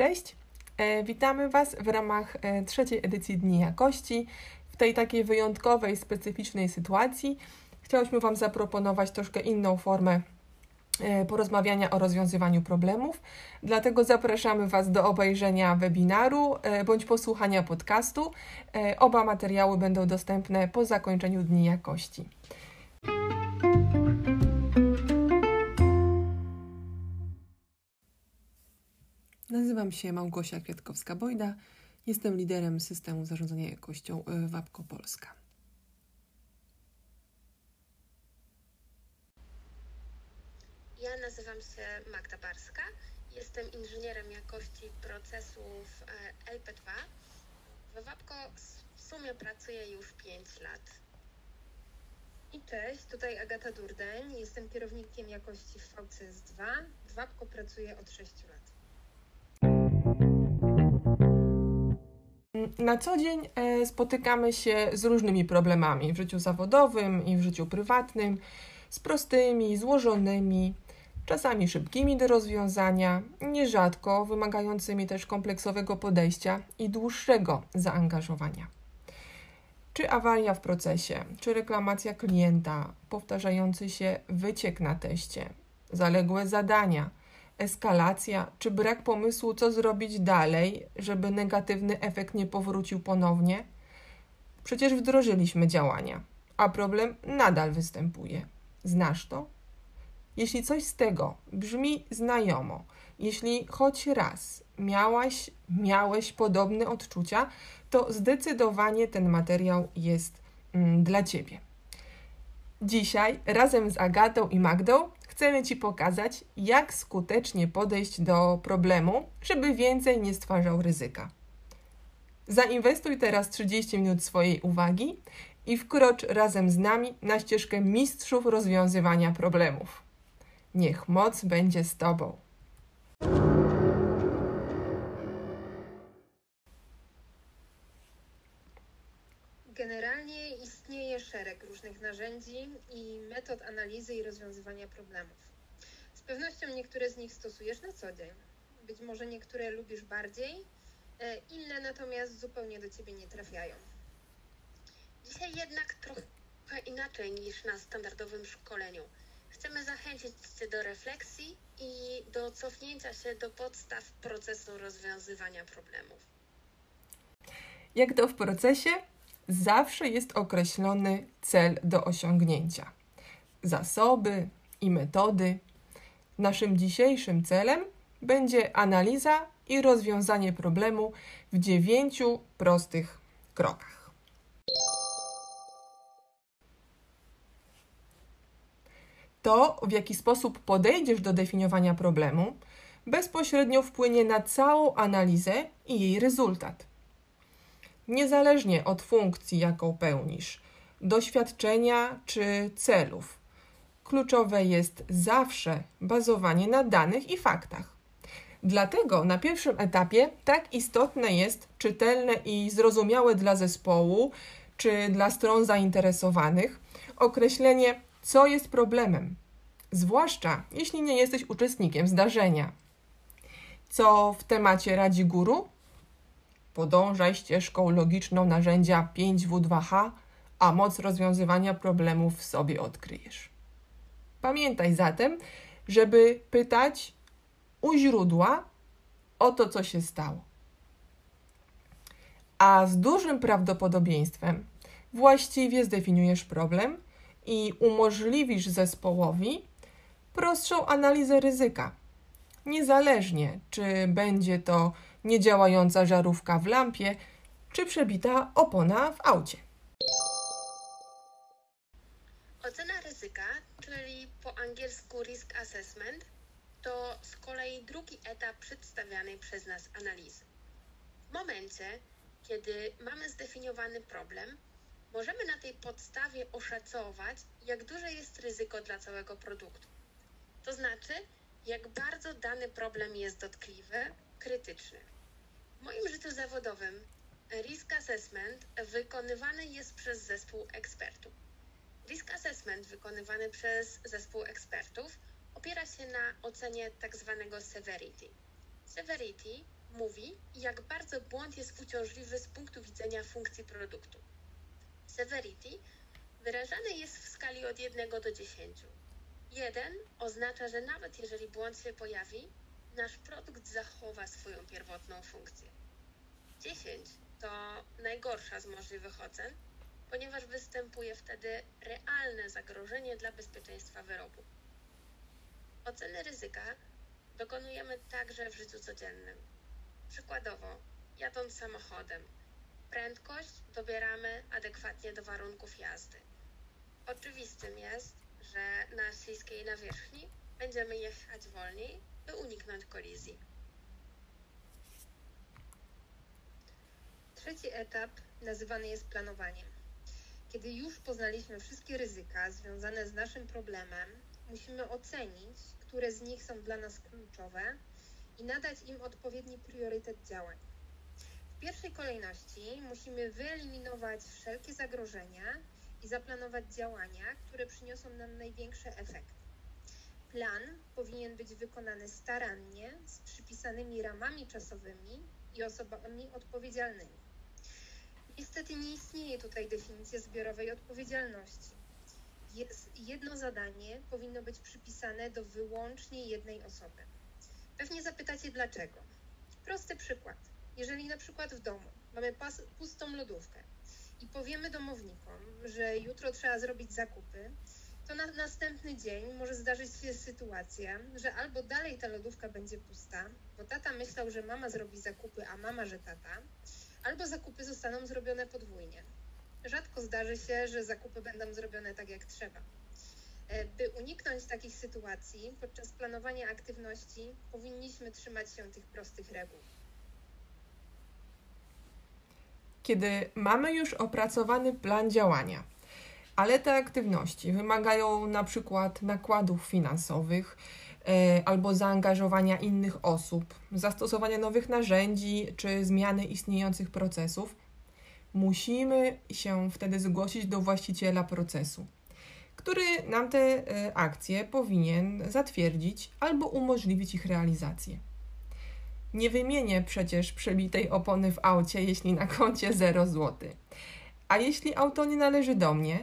Cześć, e, witamy Was w ramach e, trzeciej edycji Dni Jakości. W tej takiej wyjątkowej, specyficznej sytuacji chciałyśmy Wam zaproponować troszkę inną formę e, porozmawiania o rozwiązywaniu problemów. Dlatego zapraszamy Was do obejrzenia webinaru bądź posłuchania podcastu. Oba materiały będą dostępne po zakończeniu Dni Jakości. Nazywam się Małgosia Kwiatkowska-Bojda. Jestem liderem systemu zarządzania jakością WAPKO Polska. Ja nazywam się Magda Barska. Jestem inżynierem jakości procesów e, LP2. W WAPKO w sumie pracuję już 5 lat. I cześć, tutaj Agata Durdeń. Jestem kierownikiem jakości w VCS2. W WAPKO pracuję od 6 lat. Na co dzień e, spotykamy się z różnymi problemami w życiu zawodowym i w życiu prywatnym, z prostymi, złożonymi, czasami szybkimi do rozwiązania, nierzadko wymagającymi też kompleksowego podejścia i dłuższego zaangażowania. Czy awaria w procesie, czy reklamacja klienta, powtarzający się wyciek na teście, zaległe zadania – eskalacja czy brak pomysłu, co zrobić dalej, żeby negatywny efekt nie powrócił ponownie? Przecież wdrożyliśmy działania, a problem nadal występuje. Znasz to? Jeśli coś z tego brzmi znajomo, jeśli choć raz miałaś, miałeś podobne odczucia, to zdecydowanie ten materiał jest mm, dla Ciebie. Dzisiaj razem z Agatą i Magdą chcemy Ci pokazać, jak skutecznie podejść do problemu, żeby więcej nie stwarzał ryzyka. Zainwestuj teraz 30 minut swojej uwagi i wkrocz razem z nami na ścieżkę mistrzów rozwiązywania problemów. Niech moc będzie z Tobą. Istnieje szereg różnych narzędzi i metod analizy i rozwiązywania problemów. Z pewnością niektóre z nich stosujesz na co dzień. Być może niektóre lubisz bardziej, e, inne natomiast zupełnie do ciebie nie trafiają. Dzisiaj jednak trochę inaczej niż na standardowym szkoleniu. Chcemy zachęcić Cię do refleksji i do cofnięcia się do podstaw procesu rozwiązywania problemów. Jak to w procesie? Zawsze jest określony cel do osiągnięcia. Zasoby i metody. Naszym dzisiejszym celem będzie analiza i rozwiązanie problemu w dziewięciu prostych krokach. To, w jaki sposób podejdziesz do definiowania problemu, bezpośrednio wpłynie na całą analizę i jej rezultat niezależnie od funkcji, jaką pełnisz, doświadczenia czy celów. Kluczowe jest zawsze bazowanie na danych i faktach. Dlatego na pierwszym etapie tak istotne jest czytelne i zrozumiałe dla zespołu czy dla stron zainteresowanych określenie, co jest problemem, zwłaszcza jeśli nie jesteś uczestnikiem zdarzenia. Co w temacie radzi guru? Podążaj ścieżką logiczną narzędzia 5W2H, a moc rozwiązywania problemów w sobie odkryjesz. Pamiętaj zatem, żeby pytać u źródła o to, co się stało. A z dużym prawdopodobieństwem właściwie zdefiniujesz problem i umożliwisz zespołowi prostszą analizę ryzyka. Niezależnie, czy będzie to niedziałająca żarówka w lampie czy przebita opona w aucie. Ocena ryzyka, czyli po angielsku risk assessment, to z kolei drugi etap przedstawianej przez nas analizy. W momencie, kiedy mamy zdefiniowany problem, możemy na tej podstawie oszacować, jak duże jest ryzyko dla całego produktu. To znaczy, jak bardzo dany problem jest dotkliwy, krytyczny. W moim życiu zawodowym risk assessment wykonywany jest przez zespół ekspertów. Risk assessment wykonywany przez zespół ekspertów opiera się na ocenie tak zwanego severity. Severity mówi, jak bardzo błąd jest uciążliwy z punktu widzenia funkcji produktu. Severity wyrażany jest w skali od 1 do 10. 1 oznacza, że nawet jeżeli błąd się pojawi, nasz produkt zachowa swoją pierwotną funkcję. 10 to najgorsza z możliwych ocen, ponieważ występuje wtedy realne zagrożenie dla bezpieczeństwa wyrobu. Oceny ryzyka dokonujemy także w życiu codziennym. Przykładowo, jadąc samochodem, prędkość dobieramy adekwatnie do warunków jazdy. Oczywistym jest, że na śliskiej nawierzchni będziemy jechać wolniej, uniknąć kolizji. Trzeci etap nazywany jest planowaniem. Kiedy już poznaliśmy wszystkie ryzyka związane z naszym problemem, musimy ocenić, które z nich są dla nas kluczowe i nadać im odpowiedni priorytet działań. W pierwszej kolejności musimy wyeliminować wszelkie zagrożenia i zaplanować działania, które przyniosą nam największy efekt. Plan powinien być wykonany starannie, z przypisanymi ramami czasowymi i osobami odpowiedzialnymi. Niestety nie istnieje tutaj definicja zbiorowej odpowiedzialności. Jedno zadanie powinno być przypisane do wyłącznie jednej osoby. Pewnie zapytacie dlaczego. Prosty przykład. Jeżeli na przykład w domu mamy pas, pustą lodówkę i powiemy domownikom, że jutro trzeba zrobić zakupy, to na następny dzień może zdarzyć się sytuacja, że albo dalej ta lodówka będzie pusta, bo tata myślał, że mama zrobi zakupy, a mama, że tata, albo zakupy zostaną zrobione podwójnie. Rzadko zdarzy się, że zakupy będą zrobione tak jak trzeba. E, by uniknąć takich sytuacji, podczas planowania aktywności powinniśmy trzymać się tych prostych reguł. Kiedy mamy już opracowany plan działania, ale te aktywności wymagają na przykład nakładów finansowych e, albo zaangażowania innych osób, zastosowania nowych narzędzi czy zmiany istniejących procesów, musimy się wtedy zgłosić do właściciela procesu, który nam te e, akcje powinien zatwierdzić albo umożliwić ich realizację. Nie wymienię przecież przebitej opony w aucie, jeśli na koncie 0 zł. A jeśli auto nie należy do mnie,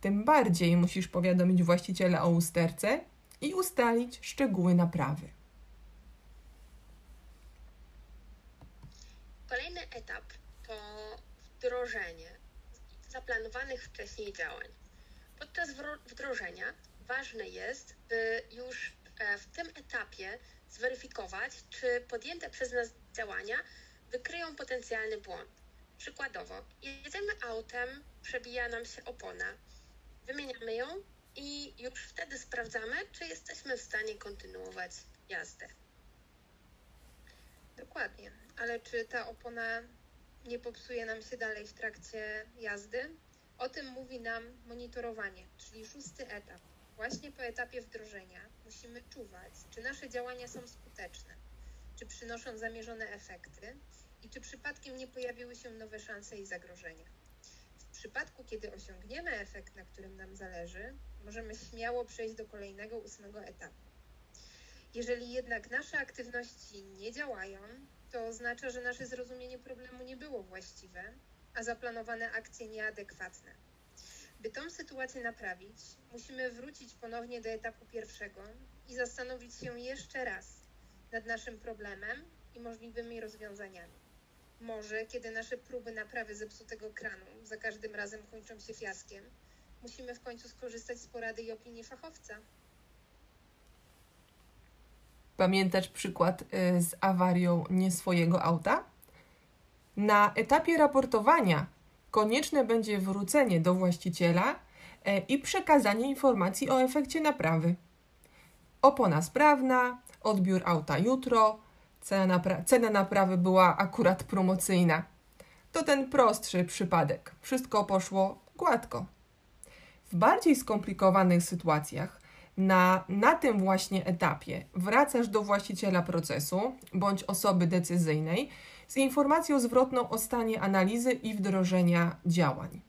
tym bardziej musisz powiadomić właściciela o usterce i ustalić szczegóły naprawy. Kolejny etap to wdrożenie zaplanowanych wcześniej działań. Podczas wdrożenia ważne jest, by już e, w tym etapie zweryfikować, czy podjęte przez nas działania wykryją potencjalny błąd. Przykładowo, jedziemy autem, przebija nam się opona, wymieniamy ją i już wtedy sprawdzamy, czy jesteśmy w stanie kontynuować jazdę. Dokładnie, ale czy ta opona nie popsuje nam się dalej w trakcie jazdy? O tym mówi nam monitorowanie, czyli szósty etap. Właśnie po etapie wdrożenia musimy czuwać, czy nasze działania są skuteczne, czy przynoszą zamierzone efekty i czy przypadkiem nie pojawiły się nowe szanse i zagrożenia. Przypadku, kiedy osiągniemy efekt, na którym nam zależy, możemy śmiało przejść do kolejnego ósmego etapu. Jeżeli jednak nasze aktywności nie działają, to oznacza, że nasze zrozumienie problemu nie było właściwe, a zaplanowane akcje nieadekwatne. By tą sytuację naprawić, musimy wrócić ponownie do etapu pierwszego i zastanowić się jeszcze raz nad naszym problemem i możliwymi rozwiązaniami. Może, kiedy nasze próby naprawy zepsutego kranu za każdym razem kończą się fiaskiem, musimy w końcu skorzystać z porady i opinii fachowca. Pamiętasz przykład y, z awarią nie swojego auta? Na etapie raportowania konieczne będzie wrócenie do właściciela e, i przekazanie informacji o efekcie naprawy. Opona sprawna, odbiór auta jutro, cena, napra- cena naprawy była akurat promocyjna. To ten prostszy przypadek. Wszystko poszło gładko. W bardziej skomplikowanych sytuacjach na, na tym właśnie etapie wracasz do właściciela procesu bądź osoby decyzyjnej z informacją zwrotną o stanie analizy i wdrożenia działań.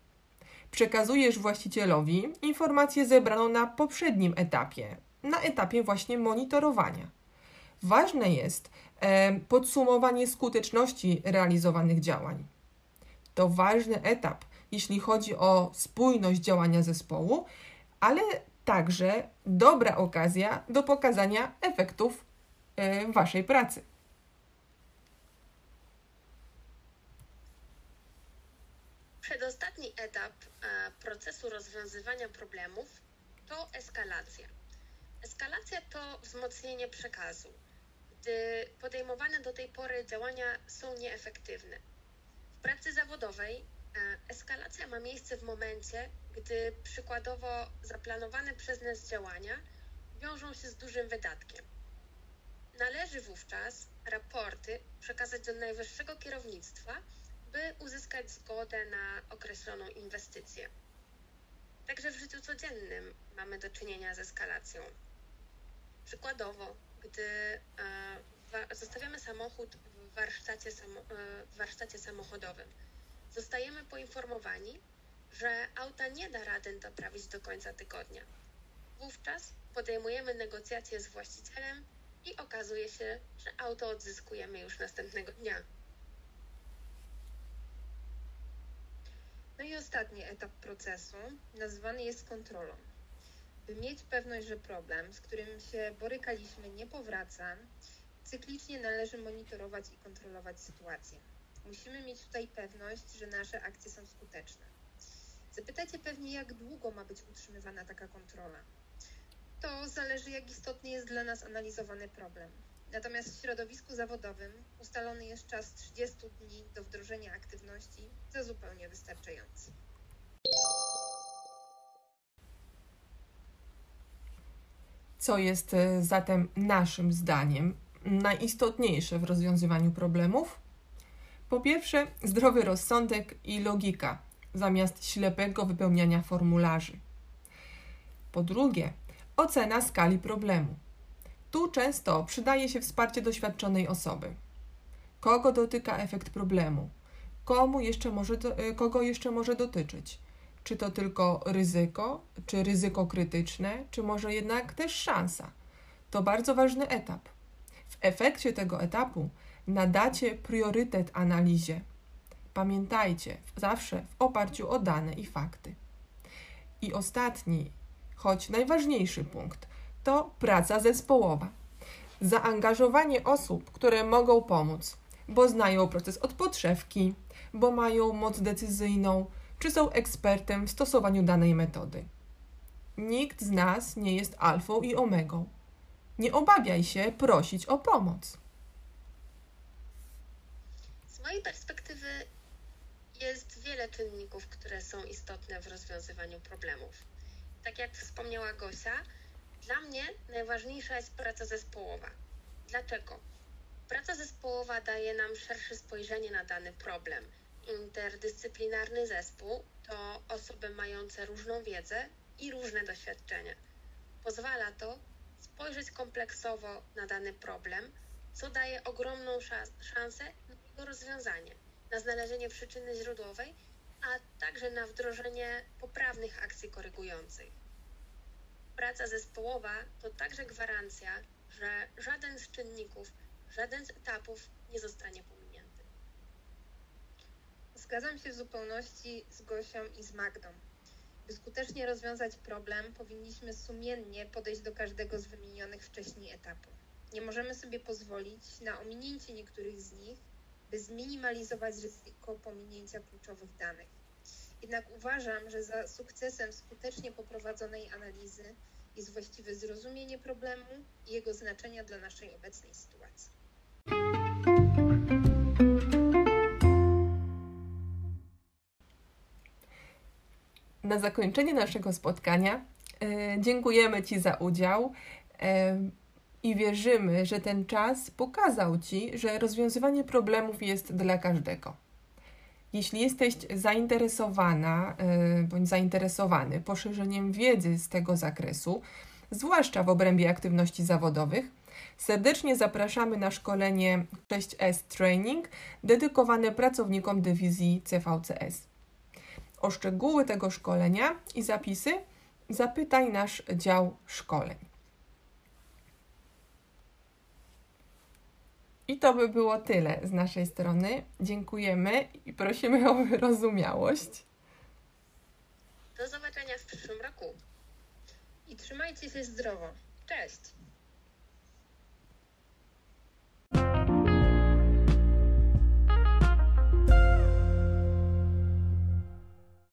Przekazujesz właścicielowi informację zebraną na poprzednim etapie, na etapie właśnie monitorowania. Ważne jest podsumowanie skuteczności realizowanych działań. To ważny etap, jeśli chodzi o spójność działania zespołu, ale także dobra okazja do pokazania efektów Waszej pracy. Przedostatni etap e, procesu rozwiązywania problemów to eskalacja. Eskalacja to wzmocnienie przekazu, gdy podejmowane do tej pory działania są nieefektywne. W pracy zawodowej e, eskalacja ma miejsce w momencie, gdy przykładowo zaplanowane przez nas działania wiążą się z dużym wydatkiem. Należy wówczas raporty przekazać do najwyższego kierownictwa, by uzyskać zgodę na określoną inwestycję. Także w życiu codziennym mamy do czynienia z eskalacją. Przykładowo, gdy e, zostawiamy samochód w warsztacie, samo, e, w warsztacie samochodowym, zostajemy poinformowani, że auta nie da rady doprawić do końca tygodnia. Wówczas podejmujemy negocjacje z właścicielem i okazuje się, że auto odzyskujemy już następnego dnia. No i ostatni etap procesu nazwany jest kontrolą. By mieć pewność, że problem, z którym się borykaliśmy, nie powraca, cyklicznie należy monitorować i kontrolować sytuację. Musimy mieć tutaj pewność, że nasze akcje są skuteczne. Zapytacie pewnie, jak długo ma być utrzymywana taka kontrola. To zależy, jak istotny jest dla nas analizowany problem. Natomiast w środowisku zawodowym ustalony jest czas 30 dni do wdrożenia aktywności za zupełnie wystarczający. Co jest e, zatem naszym zdaniem najistotniejsze w rozwiązywaniu problemów? Po pierwsze, zdrowy rozsądek i logika zamiast ślepego wypełniania formularzy. Po drugie, ocena skali problemu. Tu często przydaje się wsparcie doświadczonej osoby. Kogo dotyka efekt problemu? Komu jeszcze może e, kogo jeszcze może dotyczyć? Czy to tylko ryzyko, czy ryzyko krytyczne, czy może jednak też szansa? To bardzo ważny etap. W efekcie tego etapu nadacie priorytet analizie. Pamiętajcie, zawsze w oparciu o dane i fakty. I ostatni, choć najważniejszy punkt to praca zespołowa. Zaangażowanie osób, które mogą pomóc, bo znają proces od podszewki, bo mają moc decyzyjną, czy są ekspertem w stosowaniu danej metody. Nikt z nas nie jest alfą i omegą. Nie obawiaj się prosić o pomoc. Z mojej perspektywy jest wiele czynników, które są istotne w rozwiązywaniu problemów. Tak jak wspomniała Gosia, dla mnie najważniejsza jest praca zespołowa. Dlaczego? Praca zespołowa daje nam szersze spojrzenie na dany problem. Interdyscyplinarny zespół to osoby mające różną wiedzę i różne doświadczenia. Pozwala to spojrzeć kompleksowo na dany problem, co daje ogromną szansę na jego rozwiązanie, na znalezienie przyczyny źródłowej, a także na wdrożenie poprawnych akcji korygujących praca zespołowa to także gwarancja, że żaden z czynników, żaden z etapów nie zostanie pominięty. Zgadzam się w zupełności z Gosią i z Magdą. By skutecznie rozwiązać problem, powinniśmy sumiennie podejść do każdego z wymienionych wcześniej etapów. Nie możemy sobie pozwolić na ominięcie niektórych z nich, by zminimalizować ryzyko pominięcia kluczowych danych. Jednak uważam, że za sukcesem skutecznie poprowadzonej analizy jest właściwe zrozumienie problemu i jego znaczenia dla naszej obecnej sytuacji. Na zakończenie naszego spotkania e, dziękujemy Ci za udział e, i wierzymy, że ten czas pokazał Ci, że rozwiązywanie problemów jest dla każdego. Jeśli jesteś zainteresowana y, bądź zainteresowany poszerzeniem wiedzy z tego zakresu, zwłaszcza w obrębie aktywności zawodowych, serdecznie zapraszamy na szkolenie 6S Training dedykowane pracownikom dywizji CVCS. O szczegóły tego szkolenia i zapisy zapytaj nasz dział szkoleń. I to by było tyle z naszej strony. Dziękujemy i prosimy o wyrozumiałość. Do zobaczenia w przyszłym roku. I trzymajcie się zdrowo. Cześć!